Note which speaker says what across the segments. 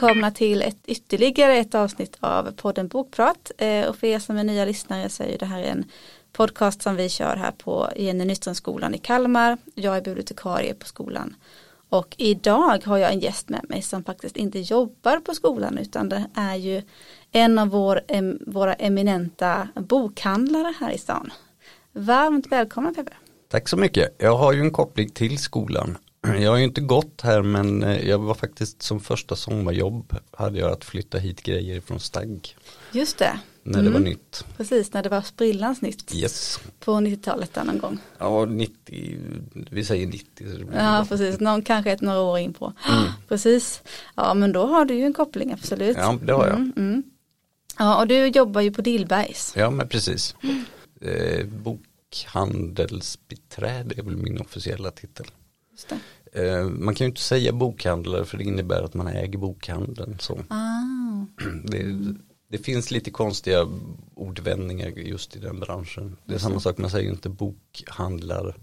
Speaker 1: välkomna till ett ytterligare ett avsnitt av podden Bokprat. Eh, och för er som är nya lyssnare så är ju det här en podcast som vi kör här på Jenny Nyströmskolan i Kalmar. Jag är bibliotekarie på skolan. Och idag har jag en gäst med mig som faktiskt inte jobbar på skolan utan det är ju en av vår, em, våra eminenta bokhandlare här i stan. Varmt välkommen Peppe.
Speaker 2: Tack så mycket. Jag har ju en koppling till skolan. Jag har ju inte gått här men eh, jag var faktiskt som första sommarjobb hade jag att flytta hit grejer från Stagg.
Speaker 1: Just det.
Speaker 2: När det var nytt.
Speaker 1: Precis, när det var sprillans nytt.
Speaker 2: Yes.
Speaker 1: På 90-talet där någon gång.
Speaker 2: Ja, 90, vi säger 90. Så det blir
Speaker 1: Ja,
Speaker 2: bra.
Speaker 1: precis. Någon, kanske ett några år in på. Precis. Ja, men då har du ju en koppling, absolut.
Speaker 2: Ja, det har jag.
Speaker 1: Mm, mm. Ja, och du jobbar ju på Dillbergs.
Speaker 2: Ja, men precis. Eh, bokhandelsbiträde är väl min officiella titel. Eh, man kan ju inte säga bokhandlare för det innebär att man äger bokhandeln. Så.
Speaker 1: Ah,
Speaker 2: Det, det finns lite konstiga ordvändningar just i den branschen. Det är samma sak, man säger inte bokhandlar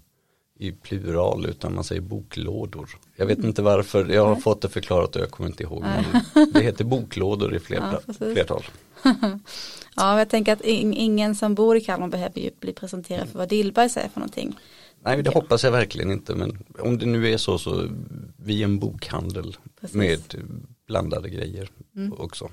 Speaker 2: i plural utan man säger boklådor. Jag vet inte varför, jag har fått det förklarat och jag kommer inte ihåg. Men det heter boklådor i
Speaker 1: Ja,
Speaker 2: flertal.
Speaker 1: ja, jag tänker att in, ingen som bor i Kalmar behöver ju bli presenterad för vad Dillbergs är för någonting.
Speaker 2: Nej, det hoppas jag verkligen inte men om det nu är så så vi är en bokhandel
Speaker 1: Precis.
Speaker 2: med blandade grejer också.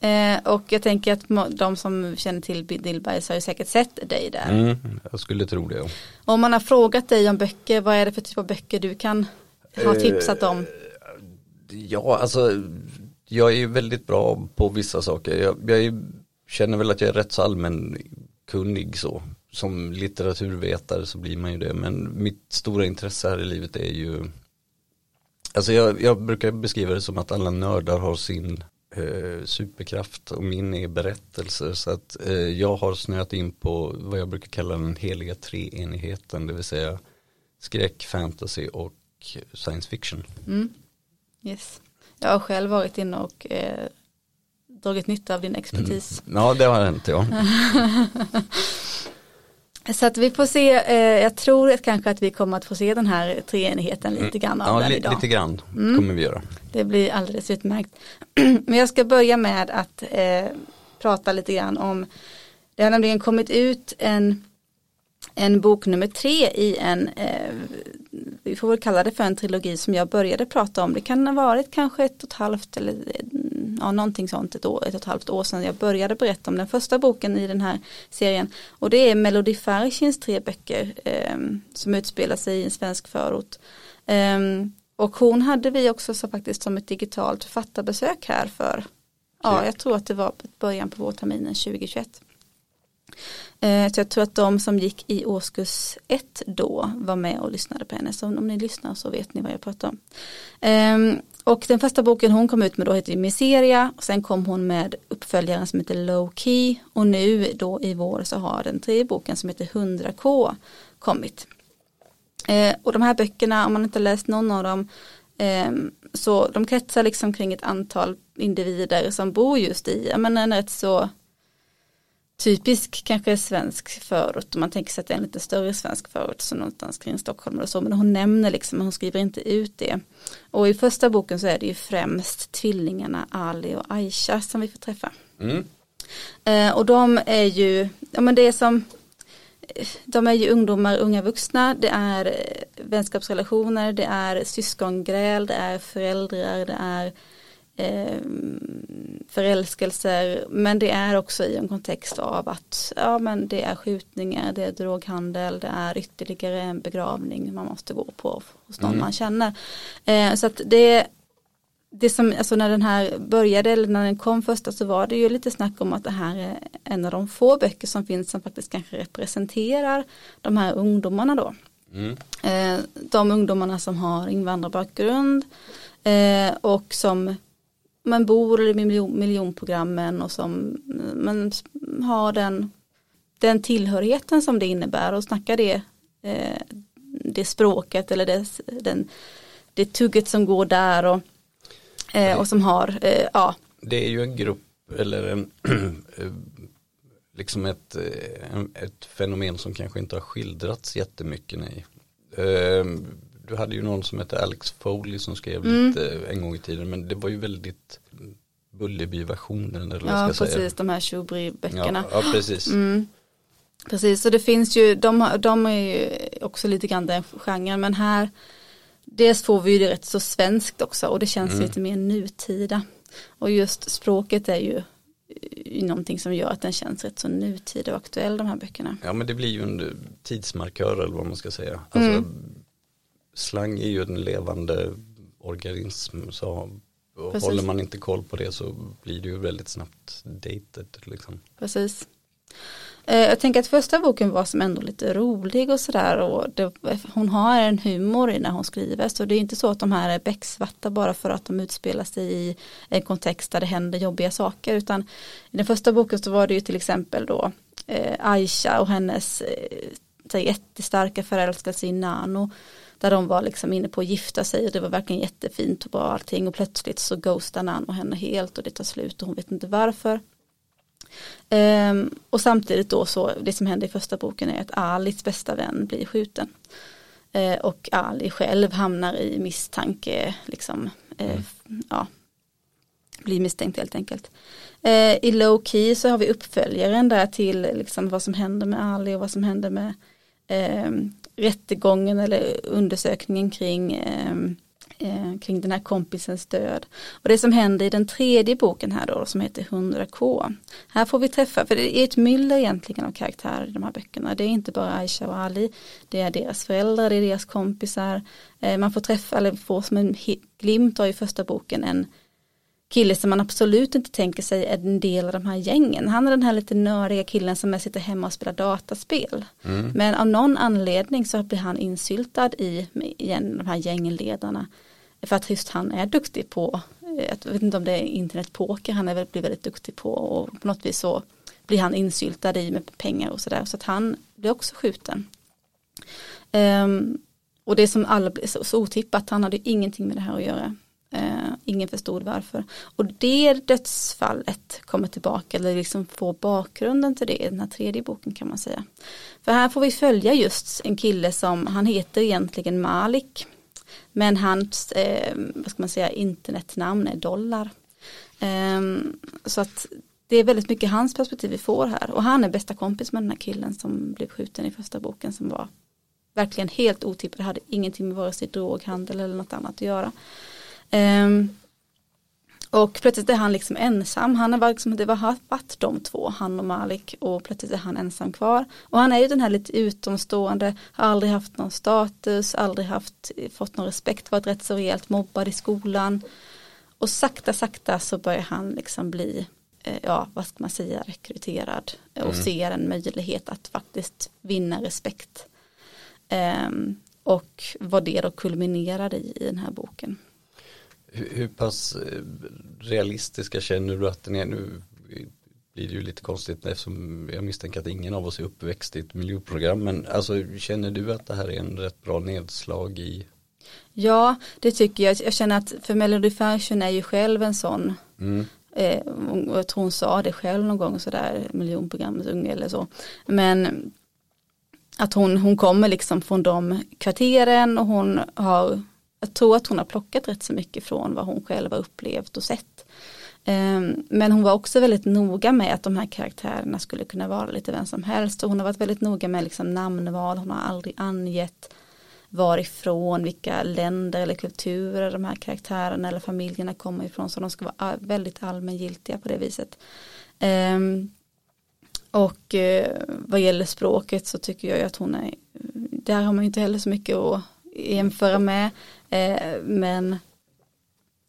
Speaker 1: Eh, och jag tänker att de som känner till Dillbergs har ju säkert sett dig där.
Speaker 2: Mm, jag skulle tro det.
Speaker 1: Och om man har frågat dig om böcker, vad är det för typ av böcker du kan ha
Speaker 2: Eh,
Speaker 1: tipsat om?
Speaker 2: Ja, alltså jag är väldigt bra på vissa saker. Jag, jag är, känner väl att jag är rätt så allmän kunnig så. Som litteraturvetare så blir man ju det. Men mitt stora intresse här i livet är ju Alltså jag, jag brukar beskriva det som att alla nördar har sin eh, superkraft och min är berättelser. Så att eh, jag har snöat in på vad jag brukar kalla den heliga treenigheten. Det vill säga skräck, fantasy och science fiction.
Speaker 1: Mm. Yes. Jag har själv varit inne och eh, dragit nytta av din expertis.
Speaker 2: Ja, det har hänt ja.
Speaker 1: Så att vi får se, eh, jag tror att kanske att vi kommer att få se den här treenigheten lite grann av
Speaker 2: Ja, li-
Speaker 1: idag.
Speaker 2: lite grann kommer vi göra.
Speaker 1: Det blir alldeles utmärkt. Men jag ska börja med att eh, prata lite grann om, det har nämligen kommit ut en, en bok nummer tre i en, eh, vi får väl kalla det för en trilogi som jag började prata om. Det kan ha varit kanske ett och ett halvt eller mm, ja, någonting sånt, ett, år, ett och ett halvt år sedan jag började berätta om den första boken i den här serien. Och det är Melody Farchins tre böcker eh, som utspelar sig i en svensk förort. Ehm, och hon hade vi också så faktiskt som ett digitalt författarbesök här för, ja jag tror att det var början på vårterminen 2021. Eh, så jag tror att de som gick i årskurs ett då var med och lyssnade på henne. Så om ni lyssnar så vet ni vad jag pratar om. Ehm, och den första boken hon kom ut med då heter ju Miseria. Och sen kom hon med uppföljaren som heter Low Key. Och nu då i vår så har den tredje boken som heter 100K kommit. Eh, och de här böckerna, om man inte läst någon av dem, ehm, så de kretsar liksom kring ett antal individer som bor just i, ja men en rätt så typisk kanske svensk förort, om man tänker sig att det är en lite större svensk förort, så någonstans kring Stockholm eller så, men hon nämner liksom, hon skriver inte ut det. Och i första boken så är det ju främst tvillingarna Ali och Aisha som vi får träffa.
Speaker 2: Mm.
Speaker 1: Eh, och de är ju, ja men det är som, de är ju ungdomar, unga vuxna, det är eh, vänskapsrelationer, det är syskongräl, det är föräldrar, det är eh, förälskelser, men det är också i en kontext av att ja men det är skjutningar, det är droghandel, det är ytterligare en begravning man måste gå på hos någon
Speaker 2: Mm.
Speaker 1: man känner. Eh, så att det det som, alltså när den här började eller när den kom första så var det ju lite snack om att det här är en av de få böcker som finns som faktiskt kanske representerar de här ungdomarna då.
Speaker 2: Mm.
Speaker 1: Eh, de ungdomarna som har invandrarbakgrund eh, och som man bor i miljon, miljonprogrammen och som man har den, den tillhörigheten som det innebär och snackar det, eh, det språket eller det, den, det tugget som går där och, eh, och som har, eh, ja,
Speaker 2: Det är ju en grupp eller en liksom ett, eh, ett fenomen som kanske inte har skildrats jättemycket. Nej. Eh, du hade ju någon som hette Alex Foley som skrev mm. lite en gång i tiden men det var ju väldigt Bullerby-versionen eller vad
Speaker 1: Ja
Speaker 2: ska
Speaker 1: precis,
Speaker 2: säga.
Speaker 1: de här Shubri-böckerna.
Speaker 2: Ja, ja precis.
Speaker 1: Mm. Precis, så det finns ju, de, de är ju också lite grann den genren men här Dels får vi ju det rätt så svenskt också och det känns mm. lite mer nutida. Och just språket är ju någonting som gör att den känns rätt så nutida och aktuell de här böckerna.
Speaker 2: Ja men det blir ju en tidsmarkör eller vad man ska säga. Alltså, mm. Slang är ju en levande organism så håller man inte koll på det så blir det ju väldigt snabbt dated. Liksom.
Speaker 1: Precis. Eh, jag tänker att första boken var som ändå lite rolig och sådär och det, hon har en humor i när hon skriver så det är inte så att de här är becksvarta bara för att de utspelar sig i en kontext där det händer jobbiga saker utan i den första boken så var det ju till exempel då eh, Aisha och hennes eh, jättestarka förälskelse i Nano där de var liksom inne på att gifta sig och det var verkligen jättefint och bra allting och plötsligt så ghostar Nano henne helt och det tar slut och hon vet inte varför. Um, och samtidigt då så det som händer i första boken är att Alis bästa vän blir skjuten. Uh, och Ali själv hamnar i misstanke, liksom, uh, mm. ja, blir misstänkt helt enkelt. Uh, I low key så har vi uppföljaren där till liksom, vad som händer med Ali och vad som händer med eh, rättegången eller undersökningen kring ehm, eh, kring den här kompisens död. Och det som händer i den tredje boken här då som heter 100K. Här får vi träffa, för det är ett myller egentligen av karaktärer i de här böckerna. Det är inte bara Aisha och Ali, det är deras föräldrar, det är deras kompisar. Eh, man får träffa, eller får som en glimt av i första boken en kille som man absolut inte tänker sig är en del av de här gängen. Han är den här lite nördiga killen som sitter hemma och spelar dataspel. Mm. Men av någon anledning så blir han insyltad i igen, de här gängledarna. För att just han är duktig på, eh, jag vet inte om det är internetpoker han är blir väldigt duktig på och på något vis så blir han insyltad i med pengar och sådär så att han blir också skjuten. Um, och det som alla blir så, så otippat, han hade ingenting med det här att göra. Eh, ingen förstod varför. Och det dödsfallet kommer tillbaka, eller liksom får bakgrunden till det i den här tredje boken kan man säga. För här får vi följa just en kille som, han heter egentligen Malik. Men hans, eh, vad ska man säga, internetnamn är dollar. Eh, så att det är väldigt mycket hans perspektiv vi får här. Och han är bästa kompis med den här killen som blev skjuten i första boken som var verkligen helt otippad, hade ingenting med vare sig droghandel eller något annat att göra. Um, och plötsligt är han liksom ensam, han har liksom, det var varit de två, han och Malik och plötsligt är han ensam kvar. Och han är ju den här lite utomstående, har aldrig haft någon status, aldrig haft, fått någon respekt, varit rätt så rejält mobbad i skolan. Och sakta sakta så börjar han liksom bli, eh, ja vad ska man säga, rekryterad och mm. ser en möjlighet att faktiskt vinna respekt. Um, och vad det då kulminerade i, i den här boken.
Speaker 2: Hur, hur pass eh, realistiska känner du att den är nu? blir det ju lite konstigt eftersom jag misstänker att ingen av oss är uppväxt i ett miljöprogram. Men alltså känner du att det här är en rätt bra nedslag i?
Speaker 1: Ja, det tycker jag. Jag känner att för Melody Fashion är ju själv en sån. Mm. Eh, och jag tror hon sa det själv någon gång sådär miljonprogrammets unge eller så. Men att hon, hon kommer liksom från de kvarteren och hon har jag tror att hon har plockat rätt så mycket från vad hon själv har upplevt och sett. Ehm, men hon var också väldigt noga med att de här karaktärerna skulle kunna vara lite vem som helst. Och hon har varit väldigt noga med liksom namnval, hon har aldrig angett varifrån, vilka länder eller kulturer de här karaktärerna eller familjerna kommer ifrån. Så de ska vara väldigt allmängiltiga på det viset. Ehm, och eh, vad gäller språket så tycker jag att hon är, där har man inte heller så mycket att jämföra med. Eh, men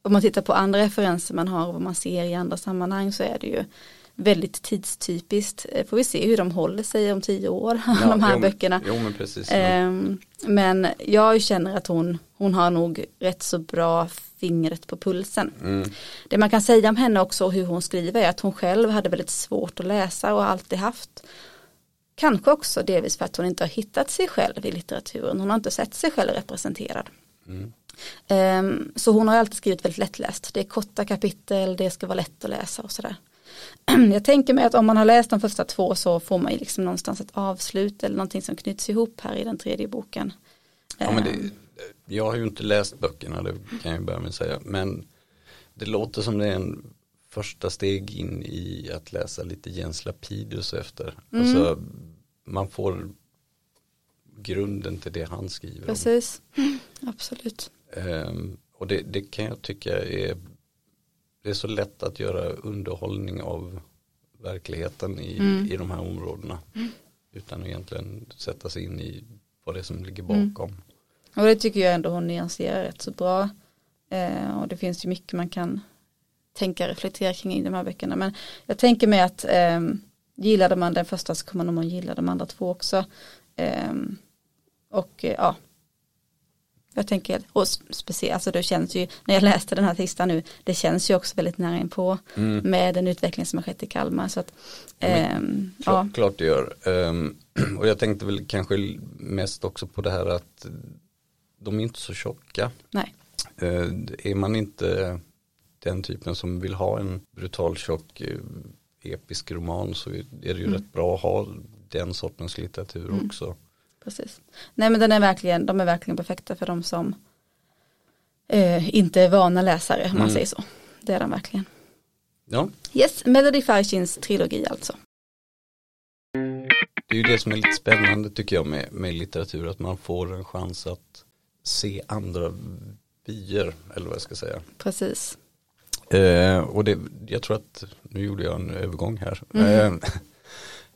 Speaker 1: om man tittar på andra referenser man har och vad man ser i andra sammanhang så är det ju väldigt tidstypiskt. Eh, får vi se hur de håller sig om tio år, ja, de här
Speaker 2: jo,
Speaker 1: böckerna.
Speaker 2: Jo, men, precis,
Speaker 1: eh, men jag känner att hon, hon har nog rätt så bra fingret på pulsen. Mm. Det man kan säga om henne också och hur hon skriver är att hon själv hade väldigt svårt att läsa och alltid haft Kanske också delvis för att hon inte har hittat sig själv i litteraturen. Hon har inte sett sig själv representerad. Mm. Um, så hon har alltid skrivit väldigt lättläst. Det är korta kapitel, det ska vara lätt att läsa och sådär. Jag tänker mig att om man har läst de första två så får man ju liksom någonstans ett avslut eller någonting som knyts ihop här i den tredje boken.
Speaker 2: Ja men det, ehm. Jag har ju inte läst böckerna, det kan jag börja med att säga. Men det låter som det är en första steg in i att läsa lite Jens Lapidus efter. Mm. Alltså, man får grunden till det han skriver.
Speaker 1: Precis, mm, absolut.
Speaker 2: Um, och det, det, kan jag tycka är det är så lätt att göra underhållning av verkligheten i, mm. i de här områdena. Mm. Utan att egentligen sätta sig in i vad det är som ligger bakom. Mm.
Speaker 1: Och det tycker jag ändå hon nyanserar rätt så bra. Eh, och det finns ju mycket man kan tänka reflektera kring i de här böckerna. Men jag tänker mig att eh, gillade man den första så kommer man gilla de andra två också. Eh, och eh, ja, jag tänker, och speciellt, alltså det känns ju, när jag läste den här tisdagen nu, det känns ju också väldigt nära in på mm. med den utveckling som har skett i Kalmar. Så att,
Speaker 2: ähm, klart, ja. klart det gör. Um, och jag tänkte väl kanske mest också på det här att de är inte så tjocka.
Speaker 1: Nej.
Speaker 2: Uh, är man inte den typen som vill ha en brutal tjock uh, episk roman så är det ju mm. rätt bra att ha den sortens litteratur mm. också
Speaker 1: precis. Nej men den är verkligen, de är verkligen perfekta för de som eh, inte är vana läsare om man mm. säger så. Det är de verkligen.
Speaker 2: Ja.
Speaker 1: Yes, Melody Farchins trilogi alltså.
Speaker 2: Det är ju det som är lite spännande tycker jag med, med litteratur, att man får en chans att se andra vyer, eller vad jag ska säga.
Speaker 1: Precis.
Speaker 2: Eh, och det, jag tror att, nu gjorde jag en övergång här. Mm.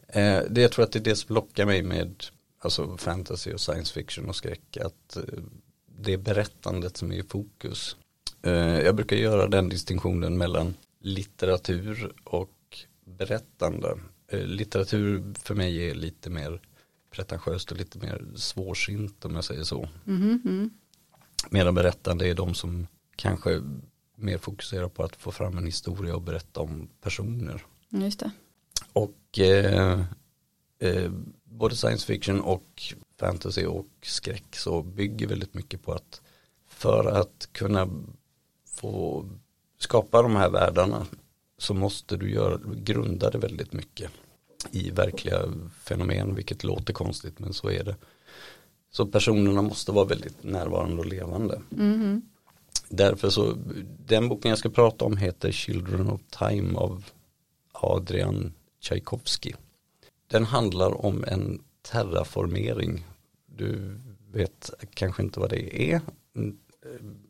Speaker 2: Eh, eh, det, jag tror att det är det som lockar mig med alltså fantasy och science fiction och skräck, att eh, det är berättandet som är i fokus. Eh, jag brukar göra den distinktionen mellan litteratur och berättande. Eh, litteratur för mig är lite mer pretentiöst och lite mer svårsint om jag säger så.
Speaker 1: Mm -hmm.
Speaker 2: Medan berättande är de som kanske mer fokuserar på att få fram en historia och berätta om personer.
Speaker 1: Just det.
Speaker 2: Och eh, eh, både science fiction och fantasy och skräck så bygger väldigt mycket på att för att kunna få skapa de här världarna så måste du göra, grunda det väldigt mycket i verkliga fenomen, vilket låter konstigt men så är det. Så personerna måste vara väldigt närvarande och levande.
Speaker 1: Mm.
Speaker 2: Därför så, den boken jag ska prata om heter Children of Time av Adrian Tchaikovsky. Den handlar om en terraformering. Du vet kanske inte vad det är.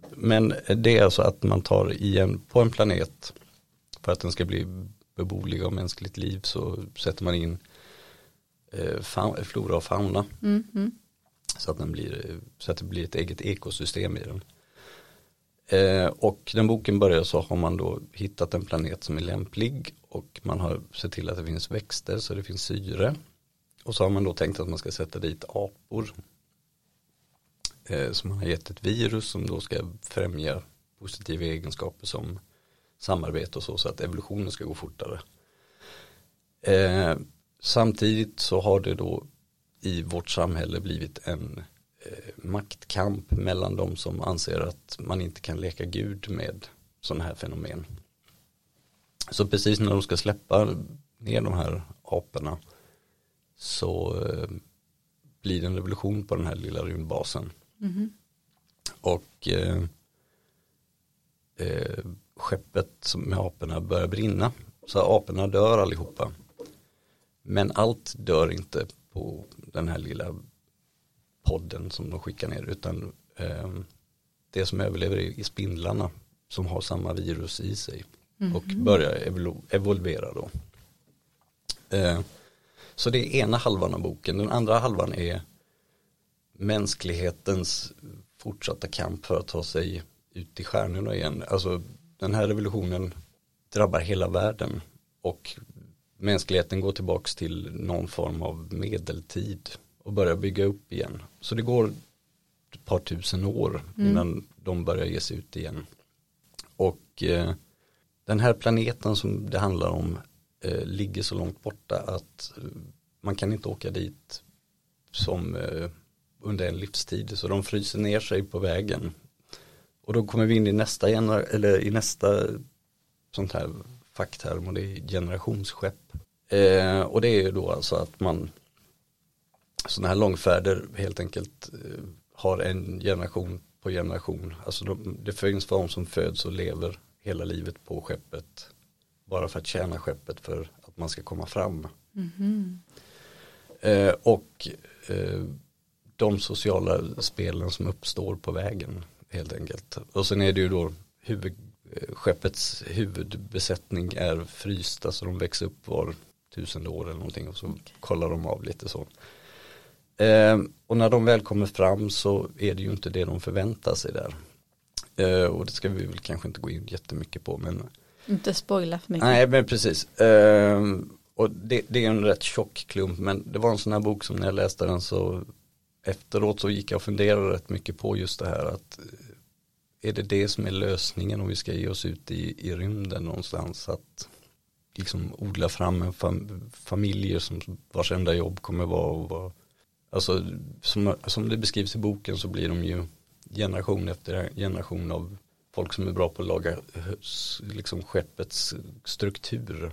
Speaker 2: Men det är alltså att man tar igen på en planet för att den ska bli beboelig av mänskligt liv så sätter man in eh, flora och fauna.
Speaker 1: Mm, mm.
Speaker 2: Så, att den blir, så att det blir ett eget ekosystem i den. Eh, och den boken börjar så har man då hittat en planet som är lämplig och man har sett till att det finns växter så det finns syre. Och så har man då tänkt att man ska sätta dit apor. Eh, man har gett ett virus som då ska främja positiva egenskaper som samarbete och så, så att evolutionen ska gå fortare. Eh, samtidigt så har det då i vårt samhälle blivit en maktkamp mellan de som anser att man inte kan leka gud med sådana här fenomen. Så precis när de ska släppa ner de här aporna så eh, blir det en revolution på den här lilla rymdbasen.
Speaker 1: Mm.
Speaker 2: Och eh, eh, skeppet med aporna börjar brinna. Så aporna dör allihopa. Men allt dör inte på den här lilla podden som de skickar ner utan eh, det som överlever är spindlarna som har samma virus i sig mm. och börjar evolvera då. Eh, så det är ena halvan av boken. Den andra halvan är mänsklighetens fortsatta kamp för att ta sig ut i stjärnorna igen. Alltså den här revolutionen drabbar hela världen och mänskligheten går tillbaks till någon form av medeltid och börjar bygga upp igen. Så det går ett par tusen år mm. innan de börjar ge sig ut igen. Och eh, den här planeten som det handlar om eh, ligger så långt borta att eh, man kan inte åka dit som eh, under en livstid så de fryser ner sig på vägen. Och då kommer vi in i nästa, eller i nästa sånt här fackterm och det är generationsskepp. Eh, och det är ju då alltså att man sådana här långfärder helt enkelt eh, har en generation på generation. Alltså de, det finns de som föds och lever hela livet på skeppet. Bara för att tjäna skeppet för att man ska komma fram. Eh, och eh, de sociala spelen som uppstår på vägen helt enkelt. Och sen är det ju då huvud, eh, skeppets huvudbesättning är frysta så de växer upp var tusende år eller någonting och så kollar de av lite så. Eh, och när de väl kommer fram så är det ju inte det de förväntar sig där. Eh, och det ska vi väl kanske inte gå in jättemycket på men
Speaker 1: Inte spoila för mycket.
Speaker 2: Nej men precis. Ehm, och det, det är en rätt tjock klump men det var en sån här bok som när jag läste den så efteråt så gick jag och funderade rätt mycket på just det här att eh, är det det som är lösningen om vi ska ge oss ut i, i rymden någonstans att liksom odla fram en fam, familjer som vars enda jobb kommer vara att vara alltså som, som det beskrivs i boken så blir de ju generation efter generation av folk som är bra på att laga liksom skeppets struktur.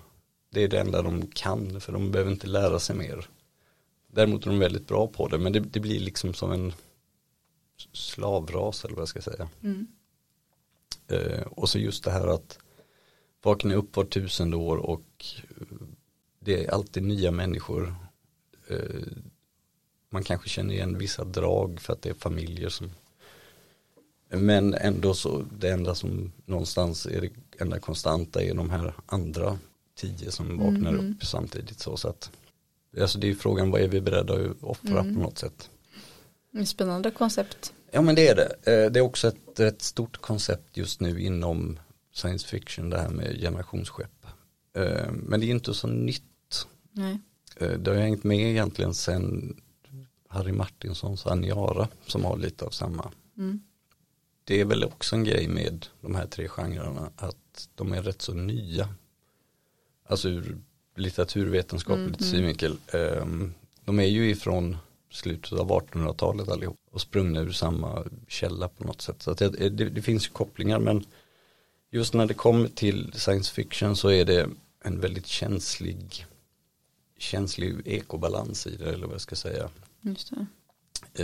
Speaker 2: Det är det enda de kan för de behöver inte lära sig mer. Däremot är de väldigt bra på det men det, det blir liksom som en slavras eller vad jag ska säga.
Speaker 1: Mm.
Speaker 2: Eh, och så just det här att vakna upp var tusende år och det är alltid nya människor. Eh, man kanske känner igen vissa drag för att det är familjer som men ändå så det enda som någonstans är det enda konstanta är de här andra tio som vaknar
Speaker 1: Mhm.
Speaker 2: upp samtidigt så, så att alltså det är frågan vad är vi beredda att offra
Speaker 1: Mm.
Speaker 2: på något sätt.
Speaker 1: Mm, Spännande koncept.
Speaker 2: Ja men det är det. Eh, Det är också ett, ett stort koncept just nu inom science fiction det här med generationsskepp. Eh, Men det är inte så nytt.
Speaker 1: Nej.
Speaker 2: Eh, Det har hängt med egentligen sen Harry Martinsons Aniara som har lite av samma.
Speaker 1: Mm.
Speaker 2: Det är väl också en grej med de här tre genrerna att de är rätt så nya. Alltså ur litteraturvetenskapligt
Speaker 1: Mm,
Speaker 2: synvinkel. Ehm, De är ju ifrån slutet av 1800-talet allihop och sprungna ur samma källa på något sätt. Så det, det, det finns ju kopplingar men just när det kommer till science fiction så är det en väldigt känslig känslig ekobalans i det eller vad jag ska säga.
Speaker 1: Just det.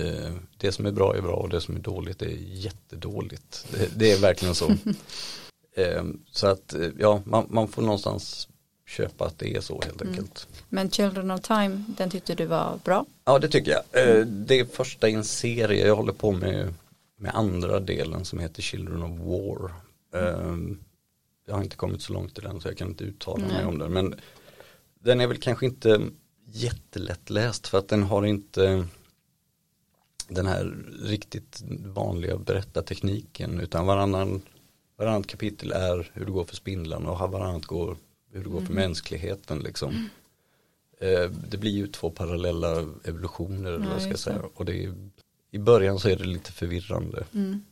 Speaker 2: Eh, det som är bra är bra och det som är dåligt är jättedåligt. Det, det är verkligen så. eh, så att eh, ja, man, man får någonstans köpa att det är så helt
Speaker 1: Mm.
Speaker 2: enkelt.
Speaker 1: Men Children of Time, den tyckte du var bra.
Speaker 2: Ja det tycker jag. Det är första i en serie, jag håller på med, med andra delen som heter Children of War. Eh, jag har inte kommit så långt i den så jag kan inte uttala mig
Speaker 1: Nej.
Speaker 2: om den. Men den är väl kanske inte jättelättläst för att den har inte den här riktigt vanliga berättartekniken utan varannan, varannat kapitel är hur det går för spindlarna och varannat går hur det går för
Speaker 1: Mm.
Speaker 2: mänskligheten liksom. Eh, det blir ju två parallella evolutioner eller vad jag ska
Speaker 1: det.
Speaker 2: säga. Och det är, I början så är det lite förvirrande.
Speaker 1: Mm.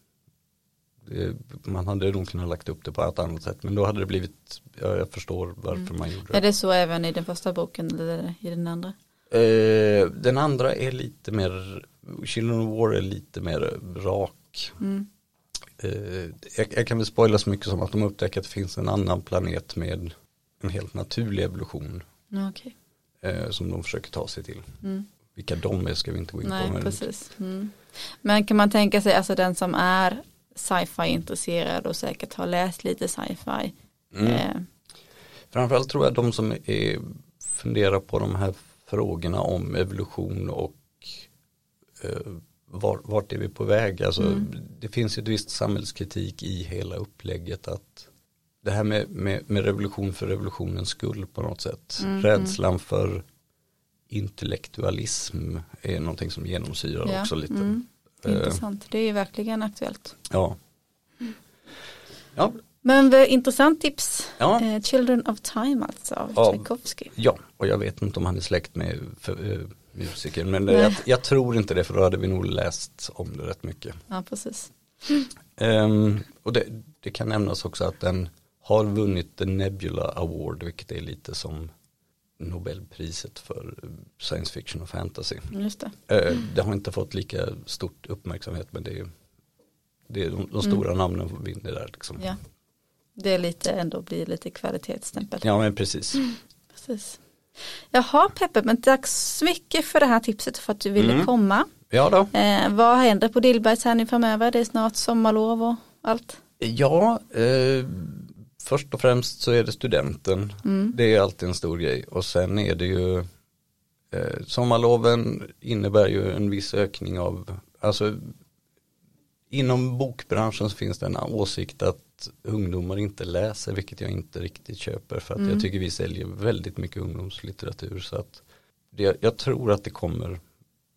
Speaker 2: Det, man hade nog kunnat lagt upp det på ett annat sätt men då hade det blivit, ja, jag förstår varför
Speaker 1: Mm.
Speaker 2: man gjorde
Speaker 1: Är
Speaker 2: det.
Speaker 1: det så även i den första boken eller i den andra?
Speaker 2: Eh, den andra är lite mer, Children of War är lite mer rak.
Speaker 1: Mm.
Speaker 2: Eh, jag, jag kan väl spoila så mycket som att de upptäcker att det finns en annan planet med en helt naturlig evolution
Speaker 1: Ja, Okej.
Speaker 2: eh, som de försöker ta sig till.
Speaker 1: Mm.
Speaker 2: Vilka de är ska vi inte gå in
Speaker 1: Nej,
Speaker 2: på. Men
Speaker 1: precis. Mm. Men kan man tänka sig, alltså den som är sci-fi intresserad och säkert har läst lite sci-fi.
Speaker 2: mm.
Speaker 1: Eh,
Speaker 2: Framförallt tror jag de som är, funderar på de här frågorna om evolution och eh, var, vart är vi på väg. Alltså,
Speaker 1: Mm.
Speaker 2: Det finns ju ett visst samhällskritik i hela upplägget att det här med, med, med revolution för revolutionens skull på något sätt.
Speaker 1: Mm,
Speaker 2: Rädslan för intellektualism är någonting som genomsyrar
Speaker 1: ja.
Speaker 2: också lite.
Speaker 1: Mm.
Speaker 2: Eh,
Speaker 1: Intressant, det är ju verkligen aktuellt.
Speaker 2: ja. Ja,
Speaker 1: Men v- intressant tips.
Speaker 2: ja.
Speaker 1: Eh, Children of Time alltså av
Speaker 2: Ja.
Speaker 1: Tchaikovsky.
Speaker 2: Ja, och jag vet inte om han är släkt med för, uh, musikern, men jag, jag tror inte det för då hade vi nog läst om det rätt mycket.
Speaker 1: Ja, precis.
Speaker 2: Ehm, och det, det kan nämnas också att den har vunnit The Nebula Award, vilket är lite som Nobelpriset för science fiction och fantasy.
Speaker 1: Just det.
Speaker 2: Eh, det har inte fått lika stort uppmärksamhet, men det är, det är de, de stora namnen som vinner där. Liksom.
Speaker 1: Ja. Det är lite ändå blir lite kvalitetsstämpel.
Speaker 2: Ja, men precis.
Speaker 1: Precis. Jaha Peppe, men tack så mycket för det här tipset och för att du ville
Speaker 2: Mm.
Speaker 1: komma.
Speaker 2: Ja då.
Speaker 1: Eh, vad händer på Dillbergs här nu framöver? Det är snart sommarlov och allt.
Speaker 2: Ja, eh, först och främst så är det studenten.
Speaker 1: Mm.
Speaker 2: Det är alltid en stor grej. Och sen är det ju eh, sommarloven innebär ju en viss ökning av, alltså inom bokbranschen så finns det en åsikt att ungdomar inte läser, vilket jag inte riktigt köper för att
Speaker 1: Mm.
Speaker 2: jag tycker vi säljer väldigt mycket ungdomslitteratur så att det, jag tror att det kommer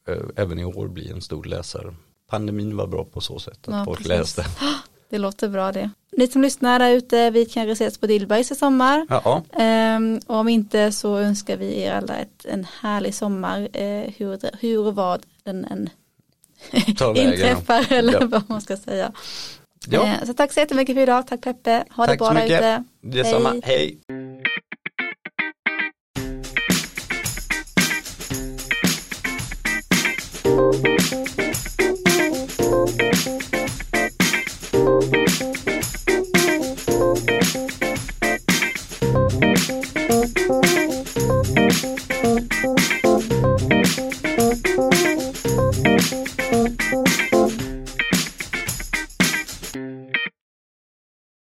Speaker 2: eh, även i år bli en stor läsare. Pandemin var bra på så sätt att
Speaker 1: Ja,
Speaker 2: folk
Speaker 1: precis.
Speaker 2: läste.
Speaker 1: Det låter bra det. Ni som lyssnar där ute, vi kanske ses på Dillbergs i sommar.
Speaker 2: Ja,
Speaker 1: Ehm, och om inte så önskar vi er alla ett, en härlig sommar, eh, hur, hur och vad den än inträffar eller
Speaker 2: Ja.
Speaker 1: vad man ska säga.
Speaker 2: Ja,
Speaker 1: Eh, så tack så jättemycket för idag, tack Peppe, ha
Speaker 2: Tack
Speaker 1: det bra där ute.
Speaker 2: detsamma.
Speaker 1: Hej.
Speaker 2: Hej.